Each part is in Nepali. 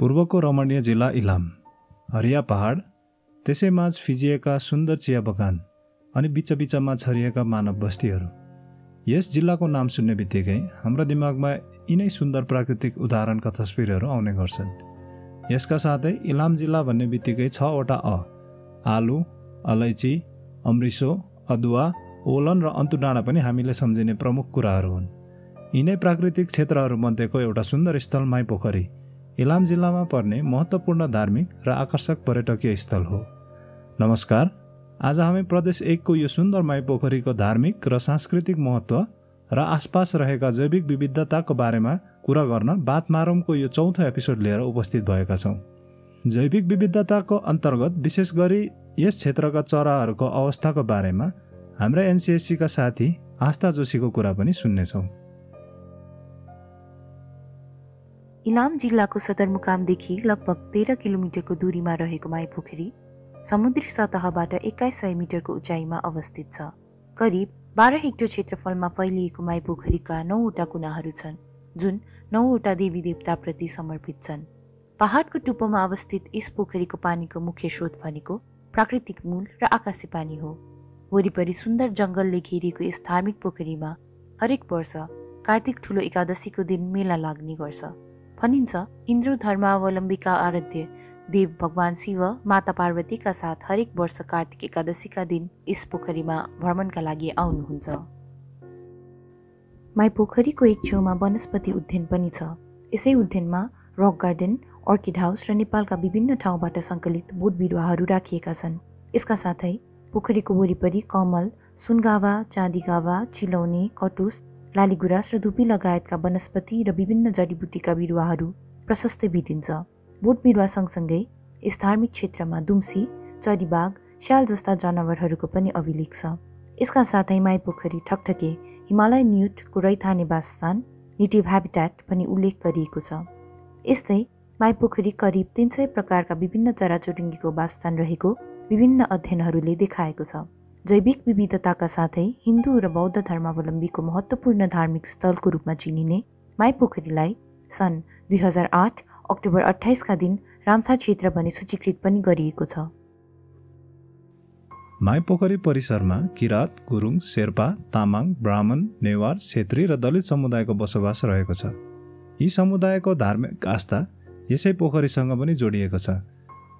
पूर्वको रमणीय जिल्ला इलाम हरिया पहाड त्यसैमाझ फिजिएका सुन्दर चिया बगान अनि बिच बिचमा छरिएका मानव बस्तीहरू। यस जिल्लाको नाम सुन्ने बित्तिकै हाम्रो दिमागमा यिनै सुन्दर प्राकृतिक उदाहरणका तस्विरहरू आउने गर्छन्। यसका साथै इलाम जिल्ला भन्ने बित्तिकै छवटा अ आलु अलैँची अमृसो अदुवा ओलन र अन्तु डाँडा पनि हामीले सम्झिने प्रमुख कुराहरू हुन्। यिनै प्राकृतिक क्षेत्रहरूमध्येको एउटा सुन्दर स्थल माई पोखरी इलाम जिल्लामा पर्ने महत्त्वपूर्ण धार्मिक र आकर्षक पर्यटकीय स्थल हो। नमस्कार आज हामी प्रदेश एकको यो सुन्दर माई पोखरीको धार्मिक र सांस्कृतिक महत्त्व र आसपास रहेका जैविक विविधताको बारेमा कुरा गर्न बात मारौँको यो चौथो एपिसोड लिएर उपस्थित भएका छौँ। जैविक विविधताको अन्तर्गत विशेष गरी यस क्षेत्रका चराहरूको अवस्थाको बारेमा हाम्रा एनसिएससीका साथी आस्था जोशीको कुरा पनि सुन्नेछौँ। इलाम जिल्लाको सदरमुकामदेखि लगभग तेह्र किलोमिटरको दूरीमा रहेको माइपोखरी समुद्री सतहबाट एक्काइस सय मिटरको उचाइमा अवस्थित छ। करिब बाह्र हेक्टर क्षेत्रफलमा फैलिएको माइपोखरीका नौवटा कुनाहरू छन् जुन नौवटा देवी देवताप्रति समर्पित छन्। पहाडको टुप्पोमा अवस्थित यस पोखरीको पानीको मुख्य स्रोत भनेको प्राकृतिक मूल र आकाशे पानी हो। वरिपरि सुन्दर जङ्गलले घेरिएको यस धार्मिक पोखरीमा हरेक वर्ष कार्तिक ठुलो एकादशीको दिन मेला लाग्ने गर्छ। भनिन्छ हिन्दू धर्मावलम्बीका आराध्य देव भगवान शिव माता पार्वतीका साथ हरेक वर्ष कार्तिक एकादशीका दिन यस पोखरीमा भ्रमणका लागि आउनुहुन्छ। माई पोखरीको एक छेउमा वनस्पति उद्यान पनि छ। यसै उद्यानमा रक गार्डन अर्किड हाउस र नेपालका विभिन्न ठाउँबाट सङ्कलित बोट बिरुवाहरू राखिएका छन्। यसका साथै पोखरीको वरिपरि कमल सुनगावा चाँदीगावा चिलौनी कटुस लालीगुराँस र धुपी लगायतका वनस्पति र विभिन्न जडीबुटीका बिरुवाहरू प्रशस्तै भेटिन्छ। बोट बिरुवा सँगसँगै यस धार्मिक क्षेत्रमा दुम्सी चरीबाग स्याल जस्ता जनावरहरूको पनि अभिलेख छ। यसका साथै माई पोखरी ठकठके हिमालय न्युटको रैथाने वासस्थान नेटिभ ह्याबिट्याट पनि उल्लेख गरिएको छ। यस्तै माई पोखरी करिब तिन सय प्रकारका विभिन्न चराचुरुङ्गीको वासस्थान रहेको विभिन्न अध्ययनहरूले देखाएको छ। जैविक विविधताका साथै हिन्दू र बौद्ध धर्मावलम्बीको महत्त्वपूर्ण धार्मिक स्थलको रूपमा चिनिने माई पोखरीलाई सन् दुई हजार आठ अक्टोबर अठाइसका दिन रामसा क्षेत्र भनी सूचीकृत पनि गरिएको छ। माई पोखरी परिसरमा किरात गुरुङ शेर्पा तामाङ ब्राह्मण नेवार छेत्री र दलित समुदायको बसोबास रहेको छ। यी समुदायको धार्मिक आस्था यसै पोखरीसँग पनि जोडिएको छ।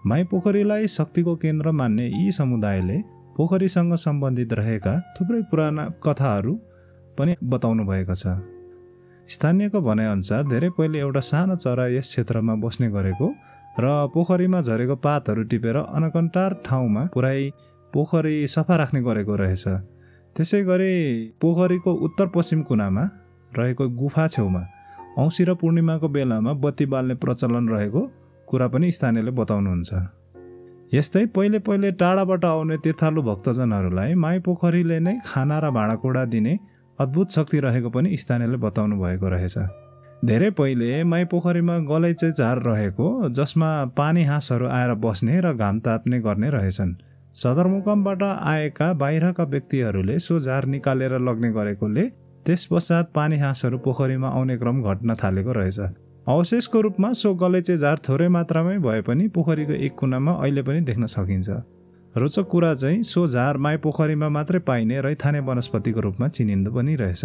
माई पोखरीलाई शक्तिको केन्द्र मान्ने यी समुदायले पोखरीसँग सम्बन्धित रहेका थुप्रै पुराना कथाहरू पनि बताउनु भएको छ। स्थानीयको भनाइअनुसार धेरै पहिले एउटा सानो चरा यस क्षेत्रमा बस्ने गरेको र पोखरीमा झरेको पातहरू टिपेर अनकन्टार ठाउँमा पुऱ्याइ पोखरी सफा राख्ने गरेको रहेछ। त्यसै गरी पोखरीको उत्तर पश्चिम कुनामा रहेको गुफा छेउमा औँसी र पूर्णिमाको बेलामा बत्ती बाल्ने प्रचलन रहेको कुरा पनि स्थानीयले बताउनुहुन्छ। यस्तै पहिले पहिले टाढाबाट आउने तीर्थालु भक्तजनहरूलाई माई पोखरीले नै खाना र भाँडाकुँडा दिने अद्भुत शक्ति रहेको पनि स्थानीयले बताउनु भएको रहेछ। धेरै पहिले माई पोखरीमा गलैचे झार रहेको जसमा पानी हाँसहरू आएर बस्ने र घाम ताप्ने गर्ने रहेछन्। सदरमुकामबाट आएका बाहिरका व्यक्तिहरूले सो झार निकालेर लग्ने गरेकोले त्यस पश्चात पानी हाँसहरू पोखरीमा आउने क्रम घट्न थालेको रहेछ। अवशेषको रूपमा सो गलैचे झार थोरै मात्रामै भए पनि पोखरीको एक कुनामा अहिले पनि देख्न सकिन्छ। रोचक कुरा चाहिँ सो झार माई पोखरीमा मात्रै पाइने रैथाने वनस्पतिको रूपमा चिनिँदो पनि रहेछ।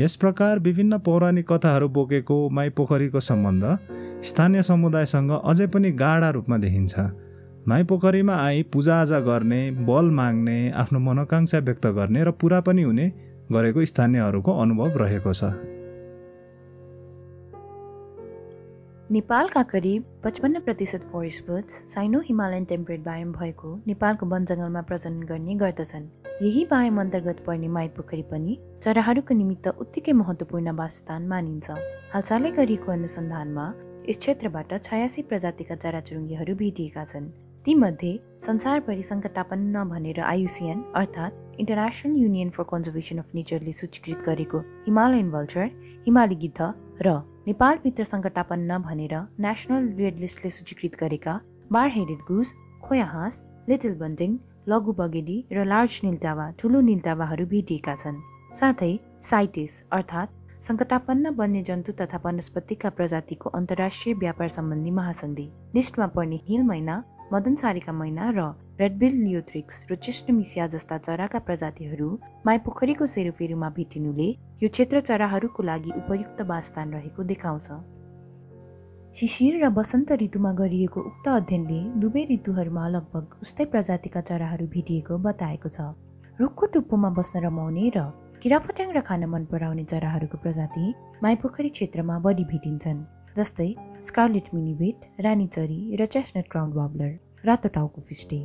यस प्रकार विभिन्न पौराणिक कथाहरू बोकेको माई पोखरीको सम्बन्ध स्थानीय समुदायसँग अझै पनि गाढा रूपमा देखिन्छ। माई पोखरीमा आई पूजाआजा गर्ने बल माग्ने आफ्नो मनोकाङ्क्षा व्यक्त गर्ने र पुरा पनि हुने गरेको स्थानीयहरूको अनुभव रहेको छ। नेपालका करिब पचपन्न प्रतिशत forest birds Sino Himalayan temperate biome भएको नेपालको वन जङ्गलमा प्रजनन गर्ने गर्दछन्। यही बायोम अन्तर्गत पर्ने माई पोखरी पनि चराहरूको निमित्त उत्तिकै महत्त्वपूर्ण वासस्थान मानिन्छ। हालसालै गरिएको अनुसन्धानमा यस क्षेत्रबाट छयासी प्रजातिका चराचुरुङ्गीहरू भेटिएका छन्। तीमध्ये संसारभरि सङ्कटापन्न भनेर आयुसिएन अर्थात् International Union for Conservation of नेचरले सूचीकृत गरेको हिमालयन भल्चर हिमाली गिद्ध र नेपालभित्र सङ्कटापन्न भनेर नेसनल रेड लिस्टले सूचीकृत गरेका बार हेडेड गुज खोया हाँस लिटल बन्टिङ लघु बगेडी र लार्ज निल्टावा ठुलो निल्टावाहरू भेटिएका छन्। साथै साइटिस अर्थात् सङ्कटापन्न वन्यजन्तु तथा वनस्पतिका प्रजातिको अन्तर्राष्ट्रिय व्यापार सम्बन्धी महासन्धि। लिस्टमा पर्ने हिल मैना मदनसारीका मैना र रेडबिल लियोथ्रिक्स र चिस्टमिसिया जस्ता चराका प्रजातिहरू माइपोखरीको सेरोफेरोमा भेटिनुले यो क्षेत्र चराहरूको लागि उपयुक्त वासस्थान रहेको देखाउँछ। शिशिर र वसन्त ऋतुमा गरिएको उक्त अध्ययनले दुवै ऋतुहरूमा लगभग उस्तै प्रजातिका चराहरू भेटिएको बताएको छ। रुखको टुप्पोमा बस्न रमाउने र किराफट्याङ र खान मन पराउने चराहरूको प्रजाति माइपोखरी क्षेत्रमा बढी भेटिन्छन् जस्तै स्कारलेट मिनिबेट रानीचरी र चेस्टनट क्राउन्ड वाब्लर रातो टाउको फिस्टे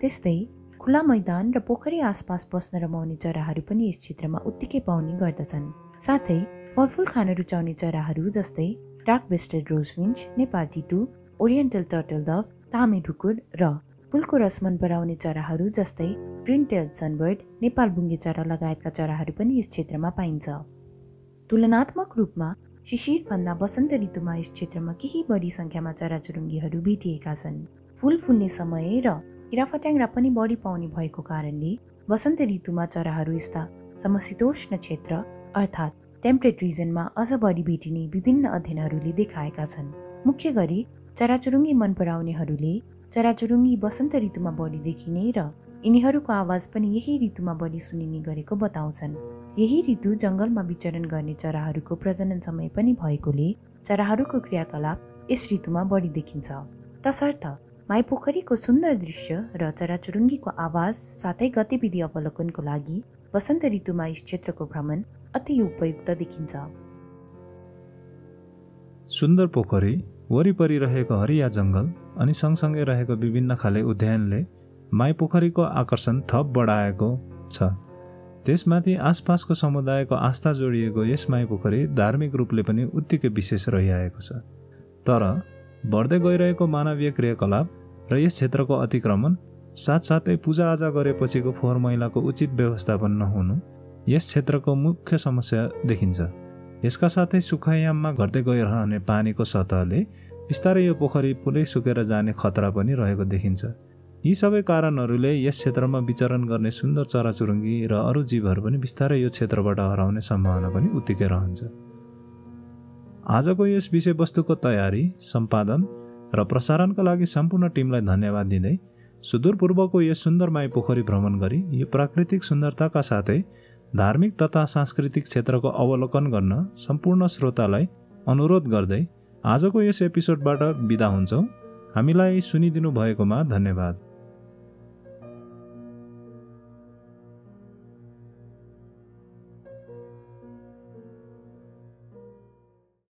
त्यस्तै खुला मैदान र पोखरी आसपास बस्न रमाउने चराहरू पनि यस क्षेत्रमा उत्तिकै पाउने गर्दछन्। साथै फलफुल खान रुचाउने चराहरू जस्तै डार्क बेस्टेड रोजविन्च नेपाल टिटु ओरिएन्टल टर्टल दभ तामे ढुकुर र फुलको रस मन पराउने चराहरू जस्तै प्रिन्टेल सनबर्ड नेपाल बुङ्गे चरा लगायतका चराहरू पनि यस क्षेत्रमा पाइन्छ। तुलनात्मक रूपमा शिशिरभन्दा वसन्त ऋतुमा यस क्षेत्रमा केही बढी सङ्ख्यामा चराचुरुङ्गीहरू भेटिएका छन्। फुल फुल्ने समय र किराफट्याङ्ग्रा पनि बढी पाउने भएको कारणले वसन्त ऋतुमा चराहरू यस्ता समशीतोष्ण क्षेत्र अर्थात् टेम्परेट रिजनमा अझ बढी भेटिने विभिन्न अध्ययनहरूले देखाएका छन्। मुख्य गरी चराचुरुङ्गी मन पराउनेहरूले चराचुरुङ्गी वसन्त ऋतुमा बढी देखिने र यिनीहरूको आवाज पनि यही ऋतुमा बढी सुनिने गरेको बताउँछन्। यही ऋतु जङ्गलमा विचरण गर्ने चराहरूको प्रजनन समय पनि भएकोले चराहरूको क्रियाकलाप यस ऋतुमा बढी देखिन्छ। तसर्थ माइपोखरीको सुन्दर दृश्य र चराचुरुङ्गीको आवाज साथै गतिविधि अवलोकनको लागि वसन्त ऋतुमा यस क्षेत्रको भ्रमण अति उपयुक्त देखिन्छ। सुन्दर पोखरी वरिपरि रहेको हरिया जङ्गल अनि सँगसँगै रहेको विभिन्न खाले उद्यानले माई पोखरीको आकर्षण थप बढाएको छ। त्यसमाथि आसपासको समुदायको आस्था जोडिएको यस माई पोखरी धार्मिक रूपले पनि उत्तिकै विशेष रहिआएको छ। तर बढ्दै गइरहेको मानवीय क्रियाकलाप र यस क्षेत्रको अतिक्रमण साथसाथै पूजाआजा गरेपछिको फोहोर मैलाको उचित व्यवस्थापन नहुनु यस क्षेत्रको मुख्य समस्या देखिन्छ। यसका साथै सुखायाममा घट्दै गइरहने पानीको सतहले बिस्तारै यो पोखरी पुरै सुकेर जाने खतरा पनि रहेको देखिन्छ। यी सबै कारणहरूले यस क्षेत्रमा विचरण गर्ने सुन्दर चराचुरुङ्गी र अरू जीवहरू पनि बिस्तारै यो क्षेत्रबाट हराउने सम्भावना पनि उत्तिकै रहन्छ। आजको यस विषयवस्तुको तयारी सम्पादन र प्रसारणका लागि सम्पूर्ण टिमलाई धन्यवाद दिँदै सुदूरपूर्वको यस सुन्दर माई पोखरी भ्रमण गरी यो प्राकृतिक सुन्दरताका साथै धार्मिक तथा सांस्कृतिक क्षेत्रको अवलोकन गर्न सम्पूर्ण श्रोतालाई अनुरोध गर्दै आजको यस एपिसोडबाट बिदा हुन्छौँ। हामीलाई सुनिदिनु भएकोमा धन्यवाद।